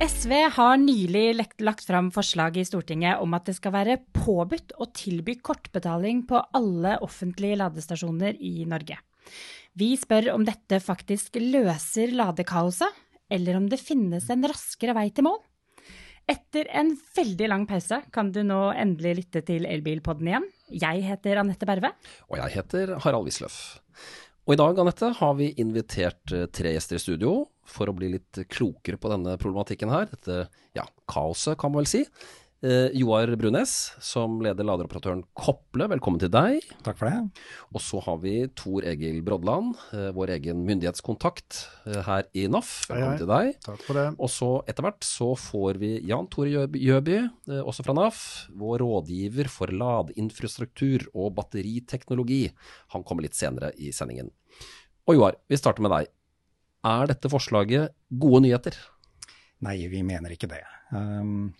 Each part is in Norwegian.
SV har nylig lagt fram forslag i Stortinget om at det skal være påbudt å tilby kortbetaling på alle offentlige ladestasjoner i Norge. Vi spør om dette faktisk løser ladekaoset, eller om det finnes en raskere vei til mål. Etter en veldig lang pause kan du nå endelig lytte til Elbilpodden igjen. Jeg heter Anette Berve. Og jeg heter Harald Wisløff. Og i dag, Anette, har vi invitert eh, tre gjester i studio for å bli litt klokere på denne problematikken her. Dette ja, kaoset, kan man vel si. Eh, Joar Brunes, som leder laderoperatøren Kople, velkommen til deg. Takk for det. Og så har vi Tor Egil Brodland, eh, vår egen myndighetskontakt eh, her i NAF. Velkommen hei, hei. til deg. Takk for det. Og så etter hvert så får vi Jan Tore Gjøby, eh, også fra NAF, vår rådgiver for ladeinfrastruktur og batteriteknologi. Han kommer litt senere i sendingen. Og Joar, vi starter med deg. Er dette forslaget gode nyheter? Nei, vi mener ikke det. Um,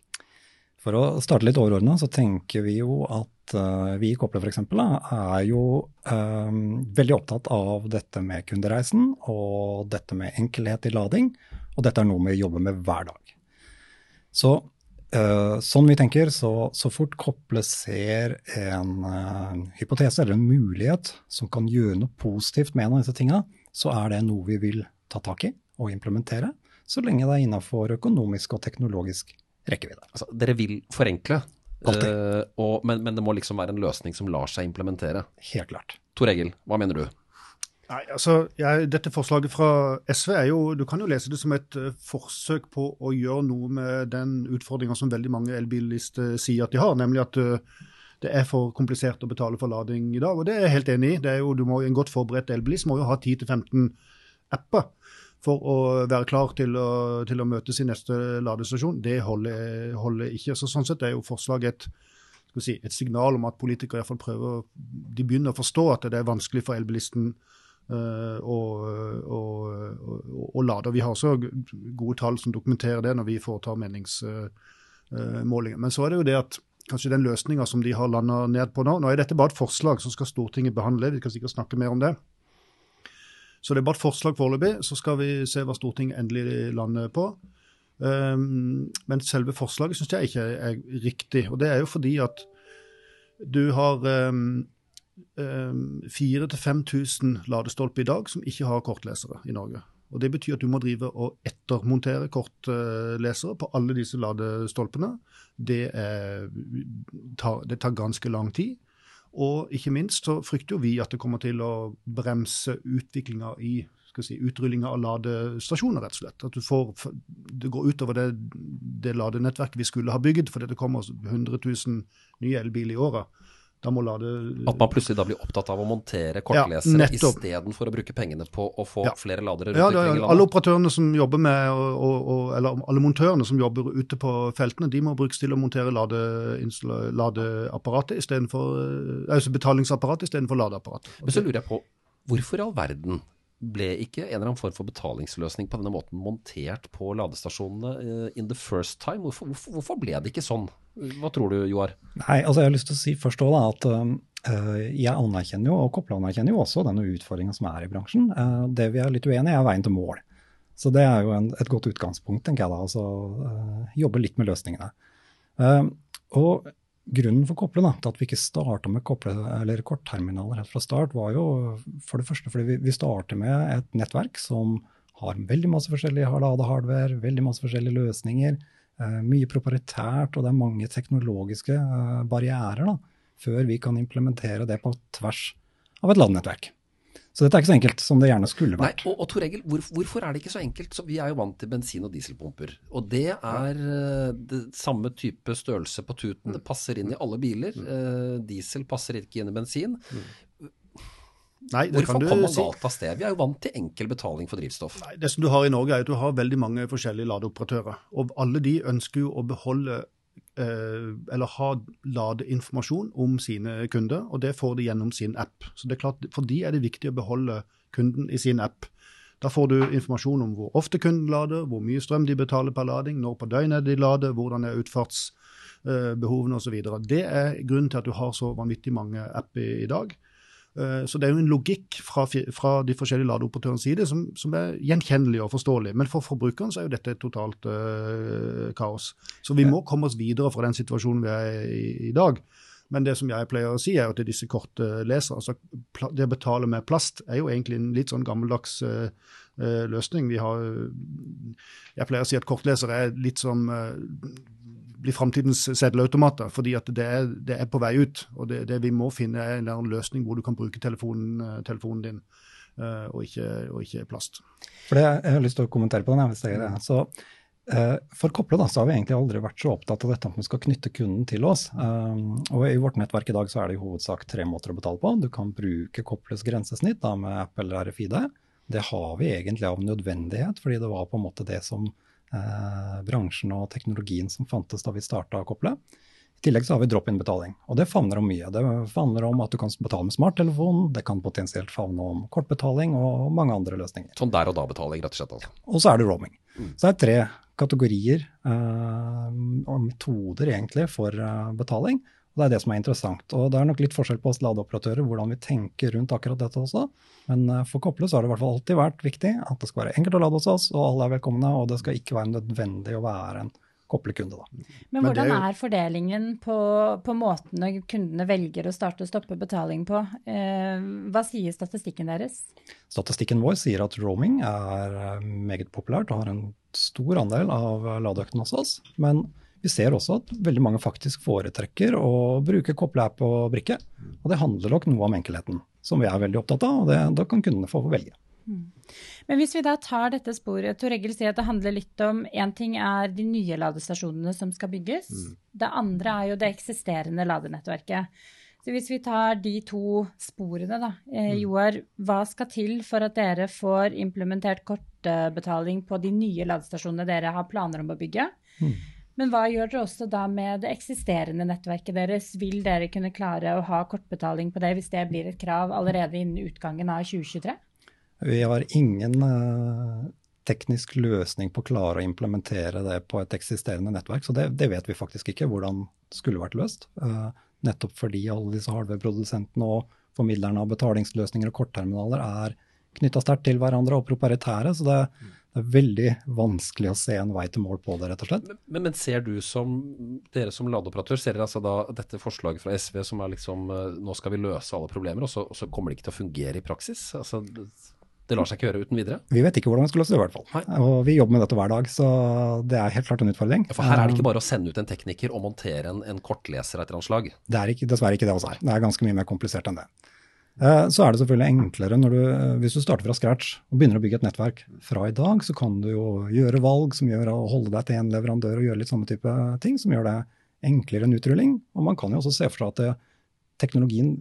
for å starte litt overordna, så tenker vi jo at uh, vi i Kople f.eks. er jo um, veldig opptatt av dette med kundereisen og dette med enkelhet i lading. Og dette er noe vi jobber med hver dag. Så uh, sånn vi tenker, så, så fort Kople ser en uh, hypotese eller en mulighet som kan gjøre noe positivt med en av disse tinga, så er det noe vi vil ta tak i og implementere, så lenge det er innafor økonomisk og teknologisk rekkevidde. Altså, dere vil forenkle, uh, og, men, men, det må liksom være en løsning som lar seg implementere? Helt klart. Tor Egil, hva mener du? Nei, altså, jeg, Dette forslaget fra SV er jo Du kan jo lese det som et uh, forsøk på å gjøre noe med den utfordringa som veldig mange elbilister sier at de har, nemlig at uh, det er for komplisert å betale for lading i dag. Og det er jeg helt enig i. Det er jo, du må, En godt forberedt elbilist må jo ha 10-15 apper for å være klar til å, til å møtes i neste ladestasjon, det holder, holder, ikke. Så Sånn sett er jo forslaget et, si, et signal om at politikere i hvert fall prøver, de begynner å forstå at det er vanskelig for elbilisten å, å, og lade. Vi har også gode tall som dokumenterer det når vi foretar meningsmålinger. Uh, Men så er det jo det at kanskje den løsninga som de har landa ned på nå Nå er dette bare et forslag som skal Stortinget behandle, vi kan sikkert snakke mer om det. Så det er bare et forslag foreløpig. Så skal vi se hva Stortinget endelig lander på. Um, men selve forslaget syns jeg ikke er, riktig. Og det er jo fordi at du har um, um, 4000-5000 ladestolper i dag som ikke har kortlesere i Norge. Og Det betyr at du må drive og ettermontere kortlesere på alle disse ladestolpene. Det, er, det tar ganske lang tid. Og ikke minst så frykter jo vi at det kommer til å bremse utviklinga i skal si, utrullinga av ladestasjoner, rett og slett. At får, det går utover det, det ladenettverket vi skulle ha bygd, fordi det kommer 100 000 nye elbiler i året. At man plutselig da blir opptatt av å montere kortlesere ja, istedenfor å bruke pengene på å få ja. flere ladere rundt ja, det, Alle operatørene som jobber med, og, og, eller alle montørene som jobber ute på feltene, de må brukes til å montere lade, ladeapparatet istedenfor eh, altså betalingsapparatet istedenfor ladeapparatet. Men så lurer jeg på, hvorfor i all verden ble ikke en eller annen form for betalingsløsning på denne måten montert på ladestasjonene uh, in the first time? Hvorfor, hvorfor, ble det ikke sånn? Hva tror du, Joar? Nei, altså Jeg har lyst til å si først også da, at uh, jeg anerkjenner jo, og Kople anerkjenner jo også denne utfordringa som er i bransjen. Uh, det vi er litt uenige i, er veien til mål. Så det er jo en, et godt utgangspunkt, tenker jeg da. Altså jobbe litt med løsningene. og Grunnen for Kople da, til at vi ikke starta med kople, eller kortterminaler helt fra start, var jo for det første fordi vi, vi starter med et nettverk som har veldig masse forskjellig hardware, veldig masse forskjellige løsninger. Eh, mye proprietært, og det er mange teknologiske eh, barrierer da, før vi kan implementere det på tvers av et landnettverk. Så dette er ikke så enkelt som det gjerne skulle vært. Nei, og, og Tor Egil, hvor, hvorfor er det ikke så enkelt? Så vi er jo vant til bensin- og dieselpumper. Og det er uh, det samme type størrelse på tuten. Det passer inn i alle biler. Uh, diesel passer ikke inn i bensin. Nei, Hvorfor kom man galt av sted? Vi er jo vant til enkel betaling for drivstoff. Nei, det som du har i Norge er at du har veldig mange forskjellige ladeoperatører. Og alle de ønsker jo å beholde Eh, eller ha ladeinformasjon om sine kunder, og det får de gjennom sin app. Så det er klart, For de er det viktig å beholde kunden i sin app. Da får du informasjon om hvor ofte kunden lader, hvor mye strøm de betaler per lading, når på døgnet de lader, hvordan er utfartsbehovene osv. Det er grunnen til at du har så vanvittig mange apper i dag. Eh, så det er jo en logikk fra, fra de forskjellige ladeoperatørenes side som, som, er gjenkjennelig og forståelig. Men for forbrukeren så er jo dette et totalt uh, kaos. Så vi må komme oss videre fra den situasjonen vi er i i dag. Men det som jeg pleier å si, er at disse kortleserne, altså det å betale med plast, er jo egentlig en litt sånn gammeldags uh, løsning. Vi har, jeg pleier å si at kortlesere er litt som uh, blir framtidens seddelautomater. fordi at det er, det er, på vei ut. og det, det vi må finne er en løsning hvor du kan bruke telefonen, eh, telefonen din, uh, og, ikke, og, ikke, plast. For det, Jeg har lyst til å kommentere på den. hvis jeg det. Så uh, For Kople da, så har vi egentlig aldri vært så opptatt av dette at vi skal knytte kunden til oss. Og I vårt nettverk i dag så er det i hovedsak tre måter å betale på. Du kan bruke Koples grensesnitt da, med Apple eller RFID. Det har vi egentlig av nødvendighet, fordi det var på en måte det som eh, bransjen og teknologien som fantes da vi starta Kople. I tillegg så har vi drop-in-betaling, og det favner om mye. Det favner om at du kan betale med smarttelefon, det kan potensielt favne om kortbetaling og mange andre løsninger. Sånn der og da-betaling, rett og slett? altså. Og så er det roaming. Mm. Så det er tre kategorier eh, og metoder egentlig for eh, betaling. Og Det er det som er interessant. Og Det er nok litt forskjell på oss ladeoperatører hvordan vi tenker rundt akkurat dette også. Men eh, for Kople så har det i hvert fall alltid vært viktig at det skal være enkelt å lade hos oss, og alle er velkomne. Og det skal ikke være nødvendig å være en Kople-kunde. da. Men hvordan Men er fordelingen på, på måtene kundene velger å starte og stoppe betaling på? Eh, hva sier statistikken deres? Statistikken vår sier at roaming er eh, meget populært og har en stor andel av ladeøkten hos oss. Men vi ser også at veldig mange faktisk foretrekker å bruke koble-app og brikke. Og det handler nok noe om enkelheten, som vi er veldig opptatt av. og det, Da kan kundene få velge. Mm. Men hvis vi da tar dette sporet, Tor Egil sier at det handler litt om Én ting er de nye ladestasjonene som skal bygges. Mm. Det andre er jo det eksisterende ladenettverket. Så hvis vi tar de to sporene, da. Eh, mm. Joar, hva skal til for at dere får implementert kortbetaling på de nye ladestasjonene dere har planer om å bygge? Mm. Men hva gjør dere også da med det eksisterende nettverket deres? Vil dere kunne klare å ha kortbetaling på det hvis det blir et krav allerede innen utgangen av 2023? Vi har ingen uh, teknisk løsning på å klare å implementere det på et eksisterende nettverk, så det, det vet vi faktisk ikke hvordan skulle vært løst. Uh, nettopp fordi alle disse hardware-produsentene og formidlerne av betalingsløsninger og kortterminaler er knytta sterkt til hverandre og proprietære. så det, mm det er veldig vanskelig å se en vei til mål på det, rett og slett. Men, men ser du som, dere som ladeoperatør, ser dere altså da dette forslaget fra SV som er liksom eh, nå skal vi løse alle problemer, og så, og så kommer det ikke til å fungere i praksis? Altså, det lar seg ikke gjøre uten videre? Vi vet ikke hvordan vi skal løse det, i hvert fall. Nei. Og vi jobber med dette hver dag, så det er helt klart en utfordring. Ja, for her er det ikke bare å sende ut en tekniker og montere en, en kortleser av et eller annet slag? Det er ikke, dessverre ikke det også. her. Det er ganske mye mer komplisert enn det. Eh, så er det selvfølgelig enklere du, eh, hvis du starter fra scratch og begynner å bygge et nettverk. Fra i dag så kan du jo gjøre valg som gjør å holde deg til én leverandør og gjøre litt samme type ting, som gjør det enklere enn utrulling. Og man kan jo også se for seg at det, teknologien,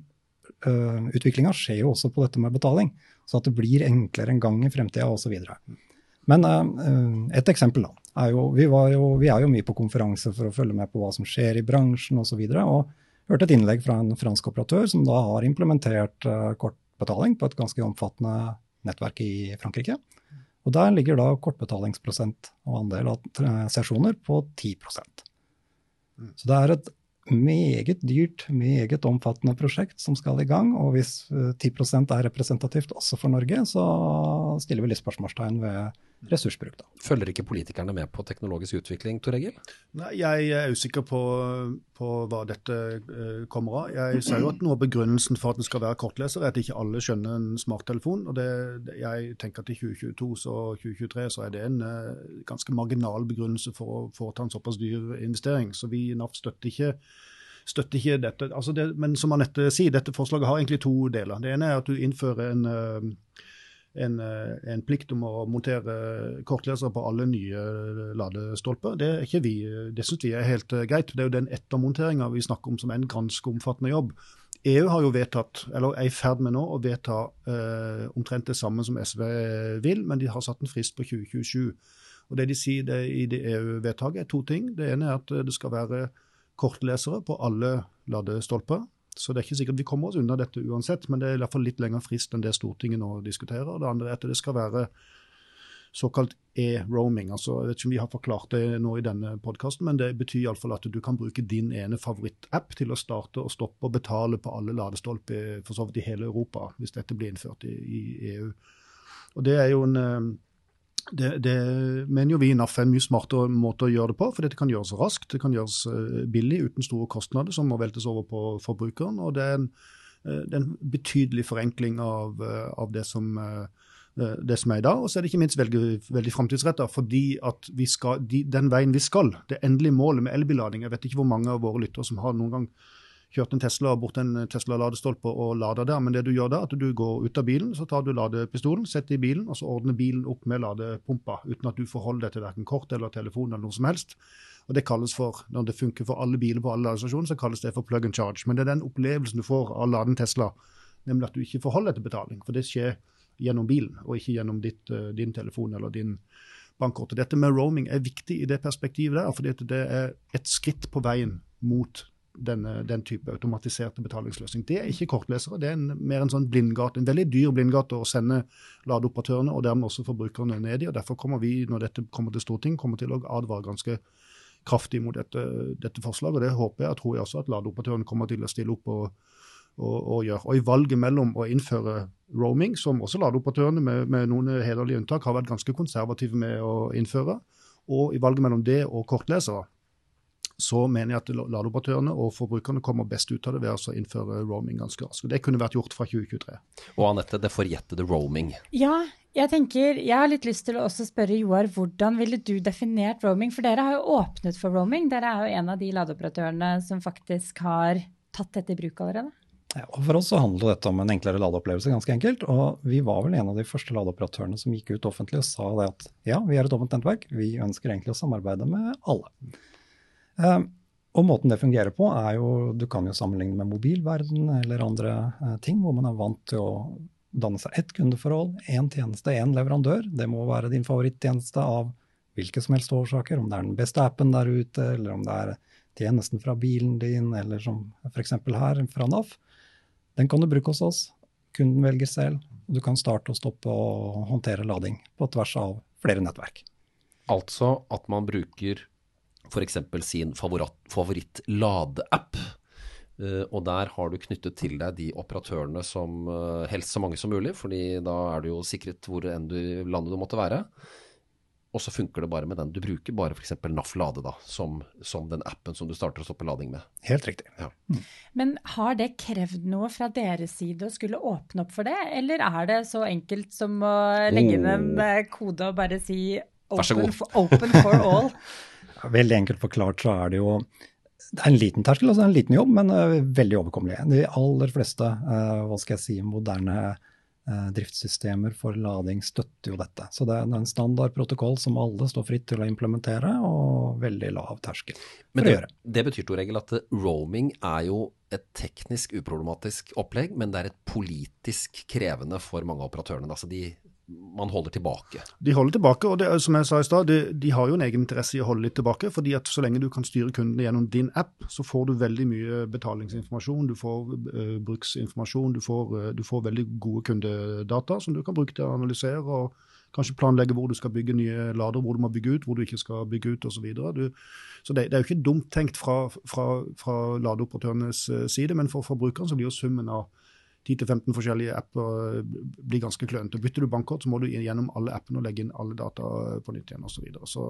uh, utviklinga, skjer jo også på dette med betaling. Så at det blir enklere en gang i fremtida osv. Men et eksempel da, er jo vi, jo vi, er jo mye på konferanse for å følge med på hva som skjer i bransjen osv. Og, så videre, og hørte et innlegg fra en fransk operatør som da har implementert uh, kortbetaling på et ganske omfattende nettverk i Frankrike. Og Der ligger da kortbetalingsprosent og andel av sesjoner på 10 mm. Så det er et meget dyrt, meget omfattende prosjekt som skal i gang. Og hvis 10 uh, er representativt også for Norge, så stiller vi litt spørsmålstegn ved ressursbruk. Da. Følger ikke politikerne med på teknologisk utvikling, Tor Egil? Nei, Jeg er usikker på, på hva dette uh, kommer av. Jeg ser jo at Noe av begrunnelsen for at den skal være kortleser, er at ikke alle skjønner en smarttelefon. og det, Jeg tenker at i 2022 og 2023 så er det en uh, ganske marginal begrunnelse for å foreta en såpass dyr investering. Så vi i NAF støtter ikke støtter ikke dette. Altså det, men som Anette sier, dette forslaget har egentlig to deler. Det ene er at du innfører en uh, en, eh, en, plikt om å montere kortlesere på alle nye ladestolper. Det, er ikke vi, det syns vi er helt eh, greit. Det er jo den ettermonteringa vi snakker om som en ganske omfattende jobb. EU har jo vedtatt, eller er i ferd med nå å vedta eh, omtrent det samme som SV vil, men de har satt en frist på 2027. Og Det de sier det i det EU-vedtaket, er to ting. Det ene er at det skal være kortlesere på alle ladestolper. Så det er ikke sikkert vi kommer oss unna dette uansett, men det er i hvert fall litt lengre frist enn det Stortinget nå diskuterer. Det andre er at det skal være såkalt e-roaming. Altså, jeg vet ikke om vi har forklart det nå i denne podkasten, men det betyr iallfall at du kan bruke din ene favorittapp til å starte og stoppe og betale på alle ladestolper for så vidt i hele Europa, hvis dette blir innført i, i EU. Og Det er jo en eh, det, det, mener jo vi i NAF er en mye smartere måte å gjøre det på, for dette kan gjøres raskt, det kan gjøres eh, billig uten store kostnader som må veltes over på forbrukeren. og det er en, eh, det er en betydelig forenkling av, av det som Eh, det som er i dag. Og så er det ikke minst veldig, veldig framtidsretta, fordi de, den veien vi skal, det endelige målet med elbillading Jeg vet ikke hvor mange av våre lyttere som har noen gang kjørt en Tesla bort en Tesla-ladestolpe og lada der, men det du gjør da, at du går ut av bilen, så tar du ladepistolen, setter i bilen, og så ordner bilen opp med ladepumpa, uten at du forholder deg til verken kort eller telefon eller noe som helst. Og det kalles for, Når det funker for alle biler på alle ladestasjoner, så kalles det for plug and charge. Men det er den opplevelsen du får av å lade en Tesla, nemlig at du ikke forholder deg til betaling. For det skjer gjennom bilen, og ikke gjennom ditt, uh, din telefon eller din bankkort. Dette med roaming er viktig i det perspektivet der, fordi det er et skritt på veien mot denne, den type automatiserte betalingsløsning. Det er ikke kortlesere, det er en, mer en sånn blindgate, en veldig dyr blindgate å sende ladeoperatørene og dermed også forbrukerne ned i. og Derfor kommer vi, når dette kommer til Stortinget, kommer til å advare ganske kraftig mot dette, dette forslaget. og Det håper jeg og tror jeg også at ladeoperatørene kommer til å stille opp og og, og gjøre. Og I valget mellom å innføre roaming, som også ladeoperatørene med, med noen hederlige unntak har vært ganske konservative med å innføre, og i valget mellom det og kortlesere, så mener jeg at ladeoperatørene og forbrukerne kommer best ut av det ved å innføre roaming ganske raskt. Det kunne vært gjort fra 2023. Og Anette, det forjettede roaming. Ja, jeg tenker, jeg har litt lyst til å også spørre Joar, hvordan ville du definert roaming? For dere har jo åpnet for roaming. Dere er jo en av de ladeoperatørene som faktisk har tatt dette i bruk allerede. Ja, for oss så handler dette om en enklere ladeopplevelse, ganske enkelt. Og vi var vel en av de første ladeoperatørene som gikk ut offentlig og sa det at ja, vi er et åpent nettverk, vi ønsker egentlig å samarbeide med alle. Eh, og måten det fungerer på er jo, du kan jo sammenligne med mobilverden eller andre eh, ting, hvor man er vant til å danne seg ett kundeforhold, én tjeneste, én leverandør. Det må være din favorittjeneste av hvilke som helst årsaker, om det er den beste appen der ute, eller om det er tjenesten fra bilen din, eller som f.eks. her fra NAF. Den kan du bruke hos oss. Kunden velger selv. Du kan starte og stoppe og håndtere lading på tvers av flere nettverk. Altså at man bruker f.eks. sin favoritt-lade-app. og der har du knyttet til deg de operatørene som uh, helst så mange som mulig, fordi da er du jo sikret hvor enn du landet du måtte være. Og så funker det bare med den. Du bruker bare f.eks. NAF Lade da, som, som, den appen som du starter å stoppe lading med. Helt riktig. Ja. Mm. Men har det krevd noe fra deres side å skulle åpne opp for det, eller er det så enkelt som å legge inn en oh. eh, kode og bare si open, for, open for all? Veldig enkelt forklart så er det jo det er en liten terskel, altså en liten jobb, men uh, veldig overkommelig. De aller fleste uh, hva skal jeg si, moderne Eh, driftssystemer for lading støtter jo dette. Så det er en standard protokoll som alle står fritt til å implementere, og veldig lav terskel for det, å gjøre. Det betyr Tor at roaming er jo et teknisk uproblematisk opplegg, men det er et politisk krevende for mange av operatørene. Altså de man holder tilbake? De holder tilbake, og det, som jeg sa i stad, de, de, har jo en egen interesse i å holde litt tilbake. fordi at Så lenge du kan styre kundene gjennom din app, så får du veldig mye betalingsinformasjon, du får uh, bruksinformasjon, du får, uh, du får, veldig gode kundedata som du kan bruke til å analysere og kanskje planlegge hvor du skal bygge nye lader, hvor du må bygge ut, hvor du ikke skal bygge ut osv. Så, så det, det, er jo ikke dumt tenkt fra, fra, fra ladeoperatørenes uh, side, men for forbrukeren så blir jo summen av 10-15 forskjellige apper blir ganske klønete. Bytter du bankkort, så må du gjennom alle appene og legge inn alle data på nytt igjen osv. Så, videre. så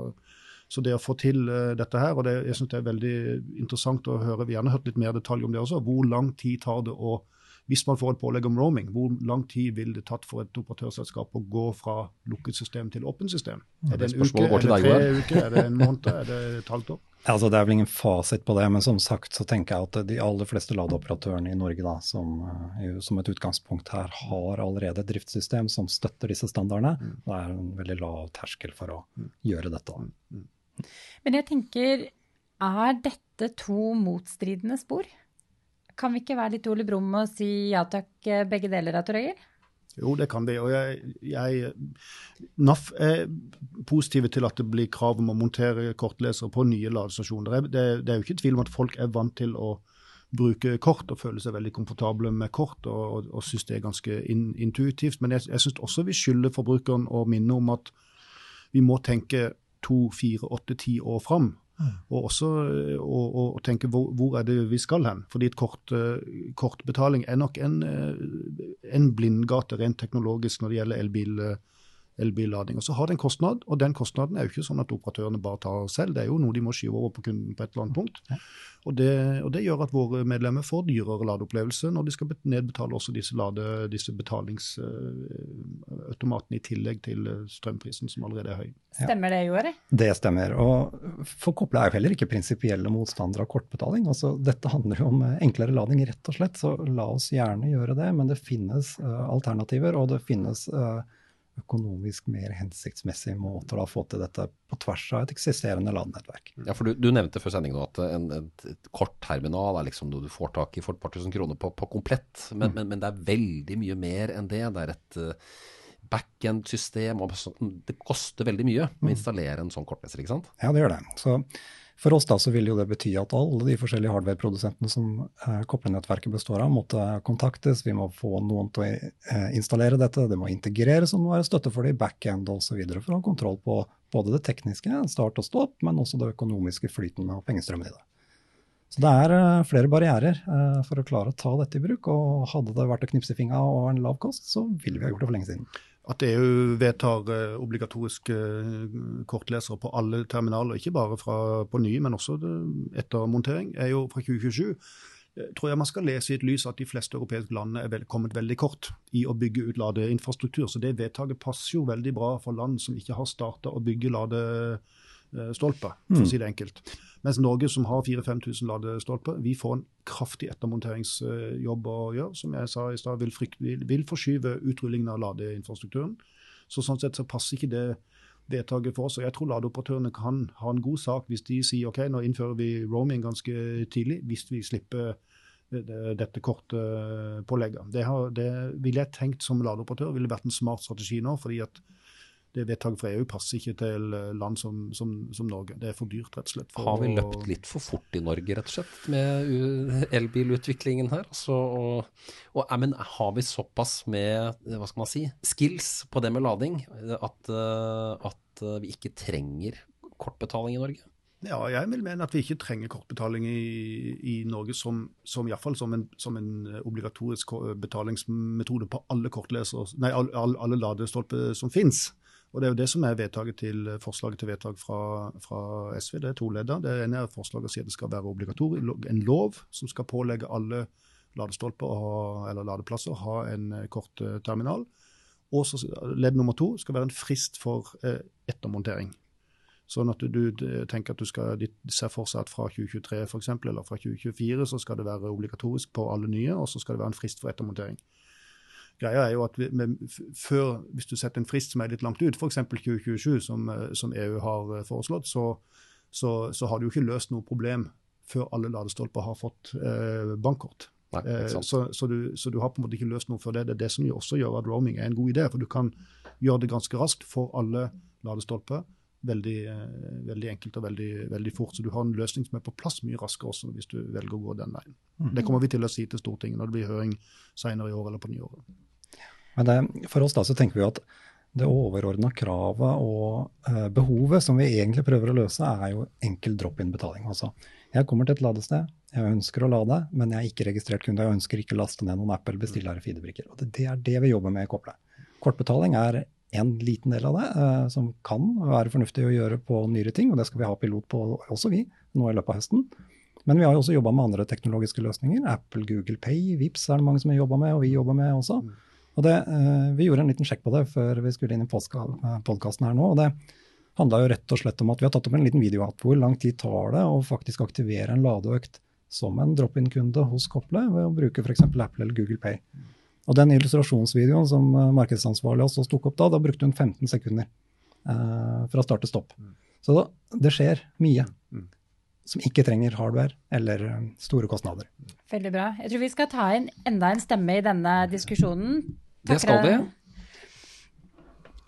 så det å få til uh, dette her, og det, jeg synes det er veldig interessant å høre, vi gjerne hørt litt mer detalj om det også, hvor lang tid tar det å hvis man får et pålegg om roaming, hvor lang tid vil det tatt for et operatørselskap å gå fra lukket system til åpent system? Er det en uke, er det tre uker, er det en måned, er det et halvt år? Altså, det er vel ingen fasit på det, men som sagt så tenker jeg at de aller fleste ladeoperatørene i Norge da, som, eh, som, et utgangspunkt her har allerede et driftssystem som støtter disse standardene. Mm. Det er en veldig lav terskel for å mm. gjøre dette. Mm. Men jeg tenker, er dette to motstridende spor? Kan vi ikke være litt Ole Brumm og si ja takk, eh, begge deler av Tor? Jo, det kan vi. Og jeg, jeg, NAF er positive til at det blir krav om å montere kortlesere på nye ladestasjoner. Det, det, er jo ikke tvil om at folk er vant til å bruke kort og føler seg veldig komfortable med kort og, og, og synes det er ganske in, intuitivt. Men jeg, jeg syns også vi skylder forbrukeren å minne om at vi må tenke to, fire, åtte, ti år fram. Og også å, og, og tenke hvor, hvor, er det vi skal hen. Fordi et kort, kortbetaling er nok en, en blindgate rent teknologisk når det gjelder elbil elbillading. Og Så har det en kostnad, og den kostnaden er jo ikke sånn at operatørene bare tar selv. Det er jo noe de må skyve over på kunden på et eller annet punkt. Og det, og det gjør at våre medlemmer får dyrere ladeopplevelse når de skal nedbetale også disse, lade, disse betalingsautomatene i tillegg til strømprisen, som allerede er høy. Stemmer det, Joari? Det stemmer. Og for Kople er jo heller ikke prinsipielle motstandere av kortbetaling. Altså, dette handler jo om enklere lading, rett og slett. Så la oss gjerne gjøre det. Men det finnes uh, alternativer, og det finnes uh, økonomisk mer hensiktsmessige måter å få til dette på tvers av et eksisterende landnettverk. Ja, for Du, du nevnte før sending at en, et, et kortterminal er liksom noe du får tak i for et par tusen kroner på, på komplett, men, mm. men, men, det er veldig mye mer enn det. Det er et uh, backend-system. Det koster veldig mye å mm. installere en sånn kortleser, ikke sant? Ja, det gjør det. Så for oss da så vil jo det bety at alle de forskjellige hardware-produsentene som eh, koblenettverket består av, måtte kontaktes. Vi må få noen til å eh, installere dette. Det må integreres og må være støtte for det i backend osv. for å ha kontroll på både det tekniske, start og stopp, men også det økonomiske flyten og pengestrømmen i det. Så det er eh, flere barrierer eh, for å klare å ta dette i bruk. Og hadde det vært å knipse fingra og en lav kost, så ville vi ha gjort det for lenge siden. At EU vedtar eh, obligatoriske eh, kortlesere på alle terminaler, ikke bare fra, på nye, men også etter montering, er jo fra 2027 eh, tror jeg man skal lese i et lys at de fleste europeiske landene er kommet veldig kort i å bygge ut ladeinfrastruktur. Så det vedtaket passer jo veldig bra for land som ikke har starta å bygge ladestolper, for å mm. si det enkelt. Mens Norge, som har 4000-5000 ladestolper, vi får en kraftig ettermonteringsjobb å gjøre. Som jeg sa i stad, vil, vil, vil, forskyve utrullingen av ladeinfrastrukturen. Så sånn sett så passer ikke det vedtaket for oss. Og jeg tror ladeoperatørene kan ha en god sak hvis de sier OK, nå innfører vi roaming ganske tidlig, hvis vi slipper dette korte pålegget. Det, har, det ville jeg tenkt som ladeoperatør ville vært en smart strategi nå. fordi at det vedtaket fra EU passer ikke til eh, land som, som, som, Norge. Det er for dyrt, rett og slett. har vi løpt litt for fort i Norge, rett og slett, med elbilutviklingen her? Så, og, og, men har vi såpass med hva skal man si, skills på det med lading at, eh, at eh, vi ikke trenger kortbetaling i Norge? Ja, jeg vil mene at vi ikke trenger kortbetaling i, i Norge som, som, i fall som, en, som en obligatorisk betalingsmetode på alle, alle, alle ladestolper som finnes. Og Det er jo det som er til, forslaget til vedtak fra, fra SV. Det er to ledder. Det ene er forslaget å si at det skal være obligatorisk, en lov som skal pålegge alle ladestolper eller ladeplasser å ha en eh, kort eh, terminal. Og så ledd nummer to skal være en frist for eh, ettermontering. Sånn at du, du, tenker at du skal, de ser for seg at fra 2023 for eksempel, eller fra 2024 så skal det være obligatorisk på alle nye, og så skal det være en frist for ettermontering. Greia er jo at vi, med, før, Hvis du setter en frist som er litt langt ut, f.eks. 2027, som, eh, som, EU har eh, foreslått, så, så, så, har du jo ikke løst noe problem før alle ladestolper har fått eh, bankkort. Nei, eh, så, så, du, så, du, har på en måte ikke løst noe før det. Det er det som også gjør at roaming er en god idé. For du kan gjøre det ganske raskt for alle ladestolper. Veldig, eh, veldig enkelt og veldig, veldig, fort. Så du har en løsning som er på plass mye raskere også hvis du velger å gå den veien. Mm. Det kommer vi til å si til Stortinget når det blir høring senere i år eller på nyåret. Men det, for oss da så tenker vi at det overordna kravet og eh, behovet som vi egentlig prøver å løse, er jo enkel drop-in-betaling. Altså, jeg kommer til et ladested, jeg ønsker å lade, men jeg er ikke registrert kunde. Jeg ønsker ikke å laste ned noen app eller bestille RFID-brikker. Det, det, er det vi jobber med i Kople. Kortbetaling er en liten del av det, eh, som kan være fornuftig å gjøre på nyere ting, og det skal vi ha pilot på også vi, nå i løpet av høsten. Men vi har jo også jobba med andre teknologiske løsninger. Apple, Google Pay, Vips er det mange som har jobba med, og vi jobber med også. Mm. Og det, eh, Vi gjorde en liten sjekk på det før vi skulle inn i podkasten her nå. og det handla jo rett og slett om at vi har tatt opp en liten video hvor lang tid tar det å faktisk aktivere en ladeøkt som en drop-in-kunde hos Kople ved å bruke f.eks. Apple eller Google Pay. Og Den illustrasjonsvideoen som eh, markedsansvarlig også tok opp da, da brukte hun 15 sekunder eh, fra start til stopp. Så da, det skjer mye som ikke trenger hardware eller eh, store kostnader. Veldig bra. Jeg tror vi skal ta inn enda en stemme i denne diskusjonen. Det skal vi.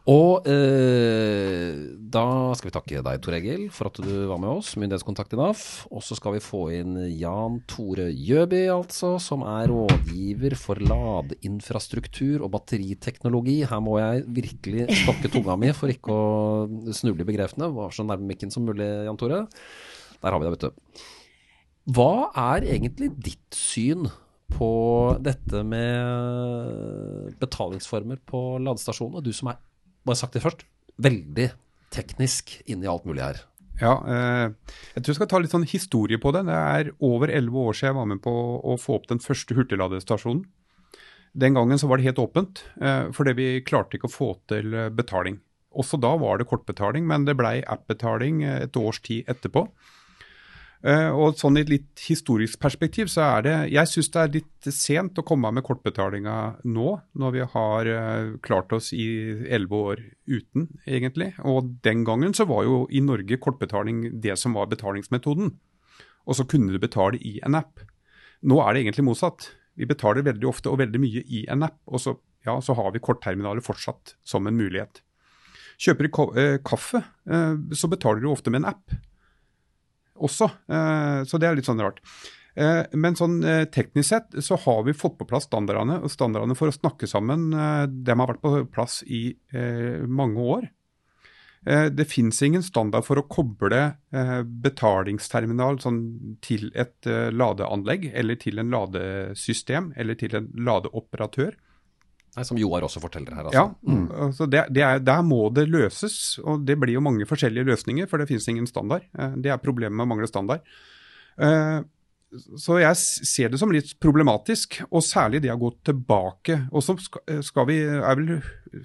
Og eh, da skal vi takke deg, Tor Egil, for at du var med oss, myndighetskontakt i NAF. Og så skal vi få inn Jan Tore Gjøby, altså, som er rådgiver for ladeinfrastruktur og batteriteknologi. Her må jeg virkelig stokke tunga mi for ikke å snuble i begrepene. Var så nærme mikken som mulig, Jan Tore. Der har vi deg, vet du. Hva er egentlig ditt syn på dette med betalingsformer på ladestasjonene? Du som er bare sagt det først, veldig teknisk inn i alt mulig her. Ja, eh, jeg tror jeg skal ta litt sånn historie på det. Det er over elleve år siden jeg var med på å få opp den første hurtigladestasjonen. Den gangen så var det helt åpent, eh, fordi vi klarte ikke å få til eh, betaling. Også da var det kortbetaling, men det blei app-betaling eh, et års tid etterpå. Uh, og sånn I et litt historisk perspektiv så er det Jeg syns det er litt sent å komme med kortbetalinga nå, når vi har uh, klart oss i elleve år uten, egentlig. Og den gangen så var jo i Norge kortbetaling det som var betalingsmetoden. Og så kunne du betale i en app. Nå er det egentlig motsatt. Vi betaler veldig ofte og veldig mye i en app, og så, ja, så har vi kortterminaler fortsatt som en mulighet. Kjøper du uh, kaffe, så betaler du ofte med en app også. Eh, så det er litt sånn rart. Eh, men sånn eh, teknisk sett så har vi fått på plass standardene. Og standardene for å snakke sammen de har vært på plass i mange år. Det fins ingen standard for å koble betalingsterminal sånn til et ladeanlegg, eller til en ladesystem, eller til en ladeoperatør. Nei, Som Joar også forteller her. Altså. Ja, mm. altså det, det er, Der må det løses. og Det blir jo mange forskjellige løsninger, for det finnes ingen standard. Eh, det er problemet med å mangle standard. Eh, så jeg ser det som litt problematisk, og særlig det å gå tilbake. Og så skal vi, er vel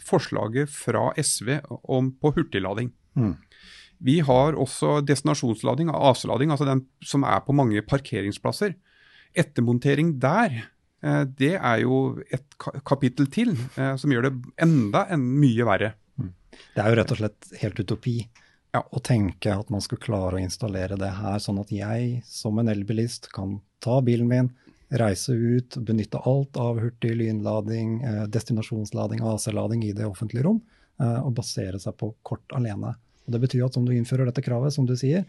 forslaget fra SV om på hurtiglading. Mm. Vi har også destinasjonslading, AC-lading, altså den som er på mange parkeringsplasser. Ettermontering der Eh, det er jo et kapittel til eh, som gjør det enda en mye verre. Mm. Det er jo rett og slett helt utopi ja. å tenke at man skulle klare å installere det her, sånn at jeg som en elbilist kan ta bilen min, reise ut, benytte alt av hurtig lynlading, eh, destinasjonslading, AC-lading i det offentlige rom, og basere seg på kort alene. Og det betyr at om du innfører dette kravet, som du sier,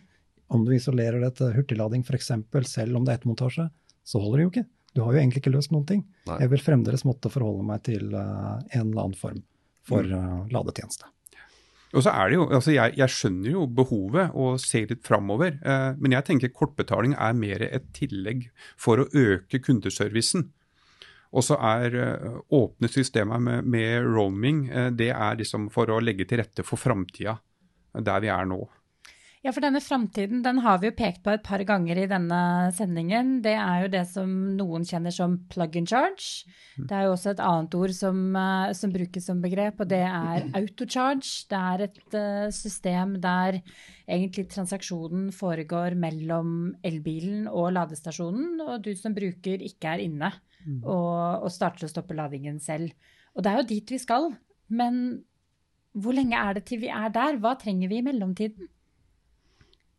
om du isolerer det til hurtiglading f.eks., selv om det er ettermontasje, så holder det jo ikke. Du har jo egentlig ikke løst noen ting. Nei. Jeg vil fremdeles måtte forholde meg til uh, en eller annen form for uh, ladetjeneste. Og så er det jo, altså jeg, jeg, skjønner jo behovet og ser litt framover, eh, men jeg tenker kortbetaling er mer et tillegg for å øke kundeservicen. Og så er eh, åpne systemer med, med roaming eh, det er liksom for å legge til rette for framtida der vi er nå. Ja, for denne framtiden den har vi jo pekt på et par ganger i denne sendingen. Det er jo det som noen kjenner som plug and charge. Det er jo også et annet ord som, uh, som brukes som begrep, og det er autocharge. Det er et uh, system der egentlig transaksjonen foregår mellom elbilen og ladestasjonen, og du som bruker ikke er inne og, og starter og stopper ladingen selv. Og det er jo dit vi skal. Men hvor lenge er det til vi er der? Hva trenger vi i mellomtiden?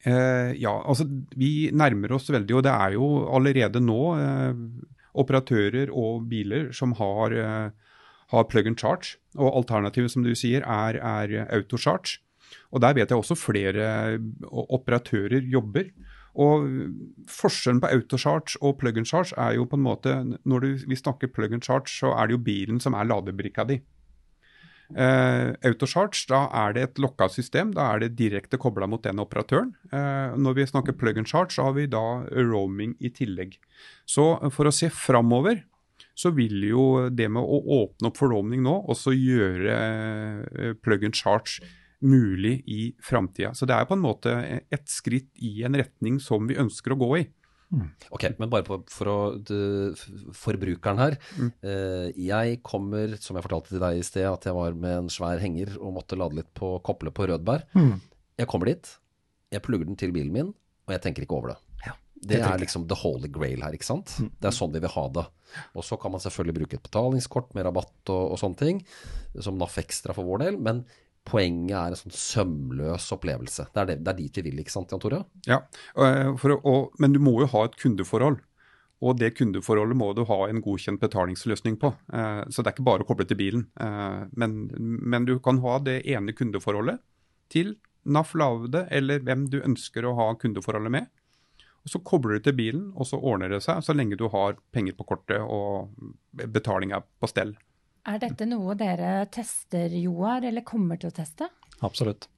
Eh, ja, altså vi nærmer oss veldig, og det er jo allerede nå eh, operatører og biler som har, eh, har, plug and charge. Og alternativet, som du sier, er, er autocharge. Og der vet jeg også flere operatører jobber. Og Forskjellen på autocharge og plug and charge er jo på en måte Når du, vi snakker plug and charge, så er det jo bilen som er ladebrikka di. Uh, Autocharge, da er det et lokka system. Da er det direkte kobla mot den operatøren. Uh, når vi snakker plug and charge, så har vi da roaming i tillegg. Så uh, for å se framover, så vil jo det med å åpne opp for roaming nå også gjøre plug and charge mulig i framtida. Så det er på en måte et skritt i en retning som vi ønsker å gå i. Ok, men bare på, for å, forbrukeren her. Mm. Eh, jeg kommer, som jeg fortalte til deg i sted, at jeg var med en svær henger og måtte lade litt på koble på Rødbær. Mm. Jeg kommer dit, jeg plugger den til bilen min, og jeg tenker ikke over det. Ja, det, det er liksom the holy grail her, ikke sant. Mm. Det er sånn vi vil ha det. Og så kan man selvfølgelig bruke et betalingskort med rabatt og, og sånne ting, som NAF Extra for vår del. men poenget er en sånn sømløs opplevelse. Det er, det, det er dit vi vil, ikke sant Jan Tore? Ja, for, og, men du må jo ha et kundeforhold. Og det kundeforholdet må du ha en godkjent betalingsløsning på. Eh, så det er ikke bare å koble til bilen. Eh, men, men, du kan ha det ene kundeforholdet til NAF Lavde eller hvem du ønsker å ha kundeforholdet med. Og Så kobler du til bilen, og så ordner det seg så lenge du har penger på kortet og betaling på stell. Er dette noe dere tester, Joar, eller kommer til å teste? Absolutt.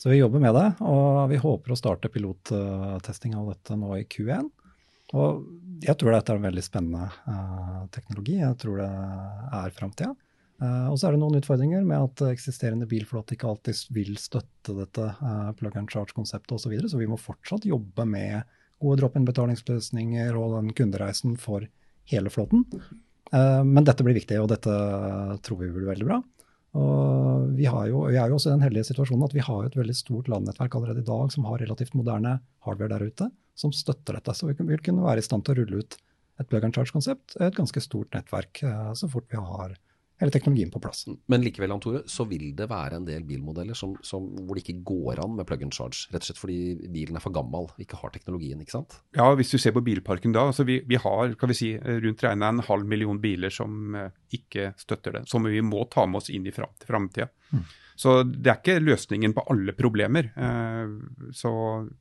Så vi jobber med det, og vi håper å starte pilottesting av dette nå i Q1. Og jeg tror dette er en veldig spennende uh, teknologi. Jeg tror det er framtida. Uh, og så er det noen utfordringer med at eksisterende bilflåte ikke alltid vil støtte dette uh, plug and charge-konseptet osv. Så, så vi må fortsatt jobbe med gode drop-in-betalingsløsninger og den kundereisen for hele flåten. Uh, men dette blir viktig, og dette tror vi blir veldig bra. Og vi, jo, vi, er jo også i den heldige situasjonen at vi har et veldig stort landnettverk allerede i dag som har relativt moderne hardware der ute som støtter dette. Så vi vil kunne være i stand til å rulle ut et plug and charge-konsept, et ganske stort nettverk, eh, så fort vi har hele teknologien på plass. Men likevel, Tore, så vil det være en del bilmodeller som, som, hvor det ikke går an med plug and charge. Rett og slett fordi bilen er for gammel, ikke har teknologien, ikke sant? Ja, hvis du ser på bilparken da. altså Vi, vi har kan vi si, rundt regna en halv million biler som uh, ikke støtter det. Som vi må ta med oss inn i framtida. Mm. Så det er ikke løsningen på alle problemer. Eh, så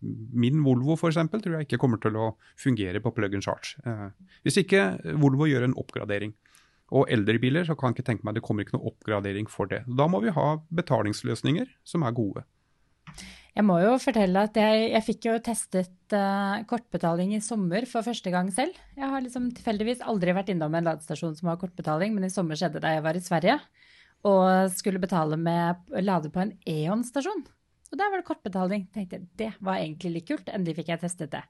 min Volvo f.eks. tror jeg ikke kommer til å fungere på plug and charge. Eh, hvis ikke Volvo gjør en oppgradering. Og eldre biler så kan jeg ikke tenke meg det kommer ikke noe oppgradering for det. Da må vi ha betalingsløsninger som er gode. Jeg må jo fortelle at jeg, jeg fikk jo testet uh, kortbetaling i sommer for første gang selv. Jeg har liksom tilfeldigvis aldri vært innom en ladestasjon som har kortbetaling, men i sommer skjedde det jeg var i Sverige og skulle betale med lade på en Eon-stasjon. Og der var det kortbetaling. Tenkte jeg, Det var egentlig litt kult. Endelig fikk jeg testet det.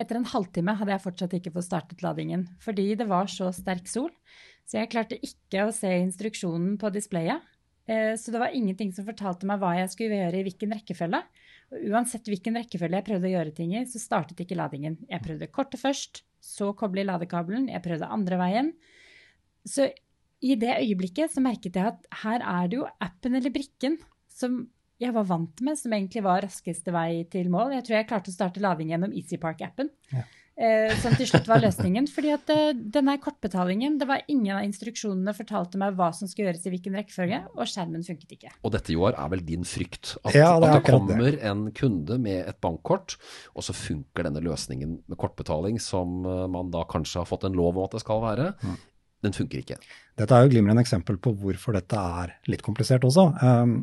Etter en halvtime hadde jeg fortsatt ikke fått startet ladingen, fordi det var så sterk sol. Så jeg klarte ikke å se instruksjonen på displayet. Eh, så det var ingenting som fortalte meg hva jeg skulle gjøre i hvilken rekkefølge. Og uansett hvilken rekkefølge jeg prøvde å gjøre ting i, så startet ikke ladingen. Jeg prøvde kortet først, så koble i ladekabelen, jeg prøvde andre veien. Så i det øyeblikket så merket jeg at her er det jo appen eller brikken som jeg var vant med, som egentlig var raskeste vei til mål. Jeg tror jeg klarte å starte lading gjennom EasyPark-appen. Ja. Eh, som til slutt var løsningen. fordi at eh, denne kortbetalingen, det var ingen av instruksjonene fortalte meg hva som skulle gjøres i hvilken rekkefølge, og skjermen funket ikke. Og dette, Joar, er vel din frykt? At, ja, det, at det kommer en kunde med et bankkort, og så funker denne løsningen med kortbetaling som eh, man da kanskje har fått en lov om at det skal være, mm den funker ikke. Dette er jo glimrende eksempel på hvorfor dette er litt komplisert også. Um,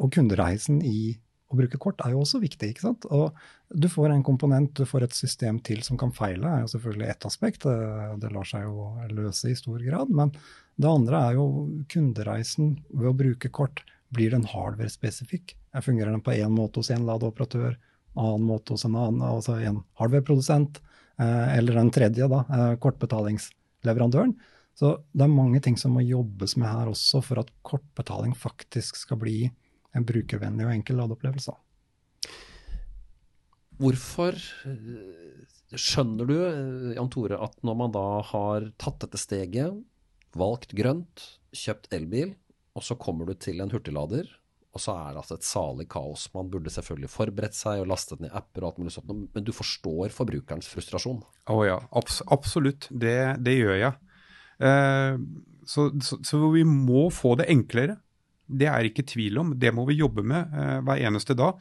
og kundereisen i å bruke kort er jo også viktig. ikke sant? Og du får en komponent, du får et system til som kan feile, er jo selvfølgelig ett aspekt. Det lar seg jo løse i stor grad. Men det andre er jo kundereisen ved å bruke kort. Blir den hardware-spesifikk? Fungerer den på én måte hos en ladeoperatør, annen måte hos en annen, altså en hardware-produsent, eh, eller den tredje, da, eh, kortbetalingsleverandøren? Så det er mange ting som må jobbes med her også for at kortbetaling faktisk skal bli en brukervennlig og enkel ladeopplevelse. Hvorfor eh, skjønner du, eh, Jan Tore, at når man da har tatt dette steget, valgt grønt, kjøpt elbil, og så kommer du til en hurtiglader, og så er det altså et salig kaos. Man burde selvfølgelig forberedt seg og lastet ned apper og alt mulig sånt, men du forstår forbrukerens frustrasjon? Å oh ja, abs absolutt. Det, det, gjør jeg. Eh, så, så, så, vi må få det enklere. Det er ikke tvil om. Det må vi jobbe med eh, hver eneste dag.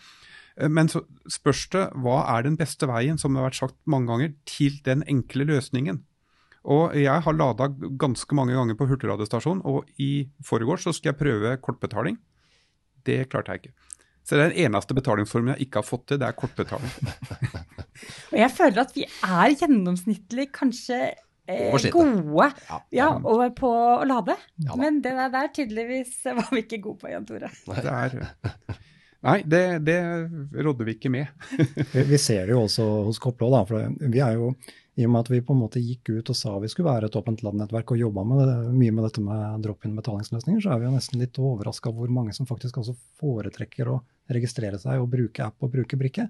Eh, men så spørs det hva er den beste veien, som det har vært sagt mange ganger, til den enkle løsningen. Og jeg har lada ganske mange ganger på hurtigladestasjon, og i forgårs så skal jeg prøve kortbetaling. Det klarte jeg ikke. Så det er den eneste betalingsformen jeg ikke har fått til, det er kortbetaling. og jeg føler at vi er gjennomsnittlig kanskje gode ja, ja, og på å lade. Ja, Men det der, der tydeligvis var vi ikke gode på, Jan Tore. Nei, det, er, nei, det, det rådde vi ikke med. vi, ser det jo også hos Koppelå, da. for vi er jo i og med at vi på en måte gikk ut og sa vi skulle være et åpent landnettverk og jobba mye med dette med drop-in betalingsløsninger, så er vi jo nesten litt overraska hvor mange som faktisk også foretrekker å registrere seg og bruke app og bruke brikke.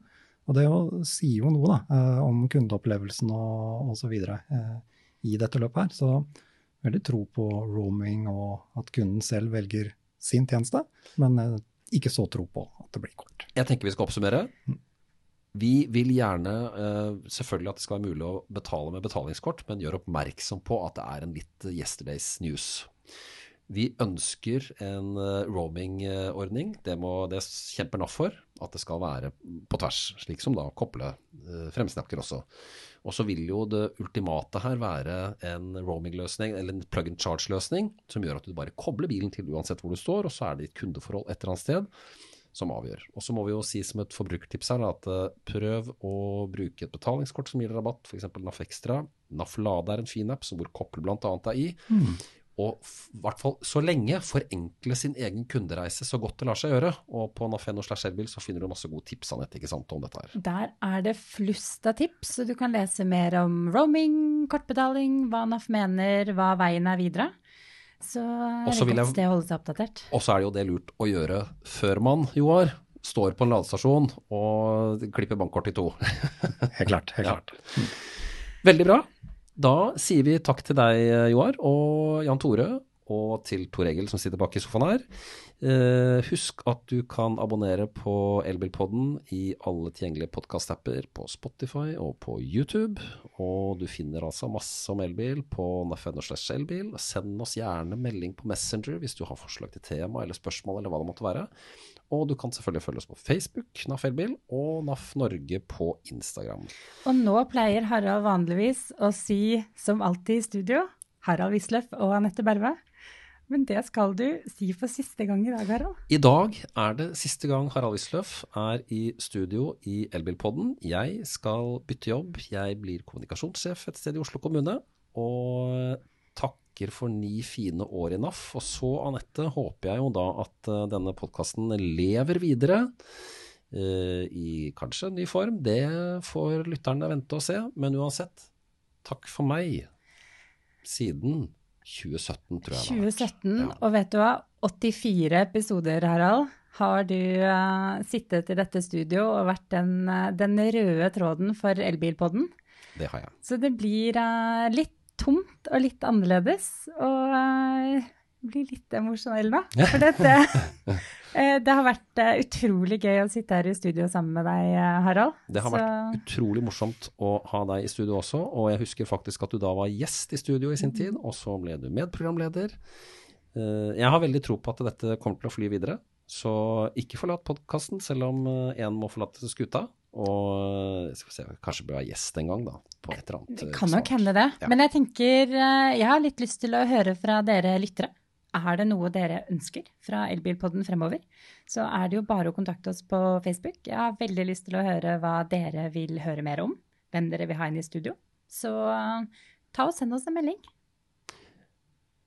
Og det jo, sier jo noe da, eh, om kundeopplevelsen og osv i dette løpet her. Så veldig tro på roaming og at kunden selv velger sin tjeneste, men eh, ikke så tro på at det blir kort. Jeg tenker vi skal oppsummere. Vi vil gjerne eh, selvfølgelig at det skal være mulig å betale med betalingskort, men gjør oppmerksom på at det er en litt yesterdays news. Vi ønsker en eh, roaming-ordning. Det, må- det kjemper NAF for. At det skal være på tvers, slik som da koble eh, fremsnakker også. Og så vil jo det ultimate her være en roaming-løsning, eller en plug and charge-løsning, som gjør at du bare kobler bilen til uansett hvor du står, og så er det ditt kundeforhold et eller annet sted som avgjør. Og så må vi jo si som et forbrukertips her at eh, prøv å bruke et betalingskort som gir rabatt, f.eks. NAF Extra. NAF Lade er en fin app som hvor koppel bl.a. er i. Og i hvert fall så lenge forenkle sin egen kundereise så godt det lar seg gjøre. Og på Nafeno slash elbil så finner du masse gode tips Annette, ikke sant, om dette her. Der er det flust av tips, så du kan lese mer om roaming, kortbetaling, hva NAF mener, hva veien er videre. Så er Og det vil et sted å holde seg oppdatert. Og så er det jo det lurt å gjøre før man, Joar, står på en ladestasjon og klipper bankkortet i to. Helt klart. helt Ja. klart. Veldig bra. Da sier vi takk til deg, Joar, og Jan Tore, og til Tor Egil som sitter bak i sofaen her. Eh, husk at du kan abonnere på Elbilpodden i alle tilgjengelige podkast-apper på Spotify og på YouTube. Og du finner altså masse om elbil på naf.no. Send oss gjerne melding på Messenger hvis du har forslag til tema eller spørsmål eller hva det måtte være. Og du kan selvfølgelig følge oss på Facebook, NAF Elbil, og NAF Norge på Instagram. Og nå pleier Harald vanligvis å si, som alltid i studio, Harald Wisløff og Anette Berve. Men det skal du si for siste gang i dag, Harald. I dag er det siste gang Harald Isløf er i studio i Elbilpodden. Jeg skal bytte jobb. Jeg blir kommunikasjonssjef et sted i Oslo kommune. Og takker for ni fine år i NAF. Og så, Anette, håper jeg jo da at eh, denne podkasten lever videre. eh, I kanskje ny form. Det får lytterne vente og se. Men uansett, takk for meg. Siden 2017, tror jeg. det har 2017, Ja. og vet du hva? 84 episoder, Harald, har du uh, sittet i dette studio og vært den, eh, den røde tråden for Elbilpodden. Det har jeg. Så det blir uh, litt tomt og litt annerledes, og blir litt emosjonell nå. For dette, eh, det har vært eh, utrolig gøy å sitte her i studio sammen med deg, eh, Harald. Det har Så- vært utrolig morsomt å ha deg i studio også, og jeg husker faktisk at du da var gjest i studio i sin tid, og så ble du medprogramleder. Jeg har veldig tro på at dette kommer til å fly videre, så ikke forlat podkasten, selv om én må forlate skuta. Og se, kanskje bør være gjest en gang, da. På et eller annet. Det kan nok hende det. Ja. Men jeg tenker jeg har litt lyst til å høre fra dere lyttere. Er det noe dere ønsker fra Elbilpodden fremover, så er det jo bare å kontakte oss på Facebook. Jeg har veldig lyst til å høre hva dere vil høre mer om, hvem dere vil ha inn i studio. Så eh, ta og send oss en melding.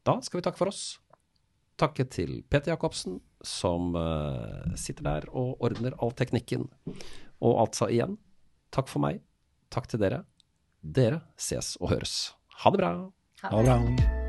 Da skal vi takke for oss. Takke til Peter Jacobsen, som eh, sitter der og ordner all teknikken. Og altså igjen, takk for meg. Takk til dere. Dere ses og høres. Ha det bra. Ha det bra.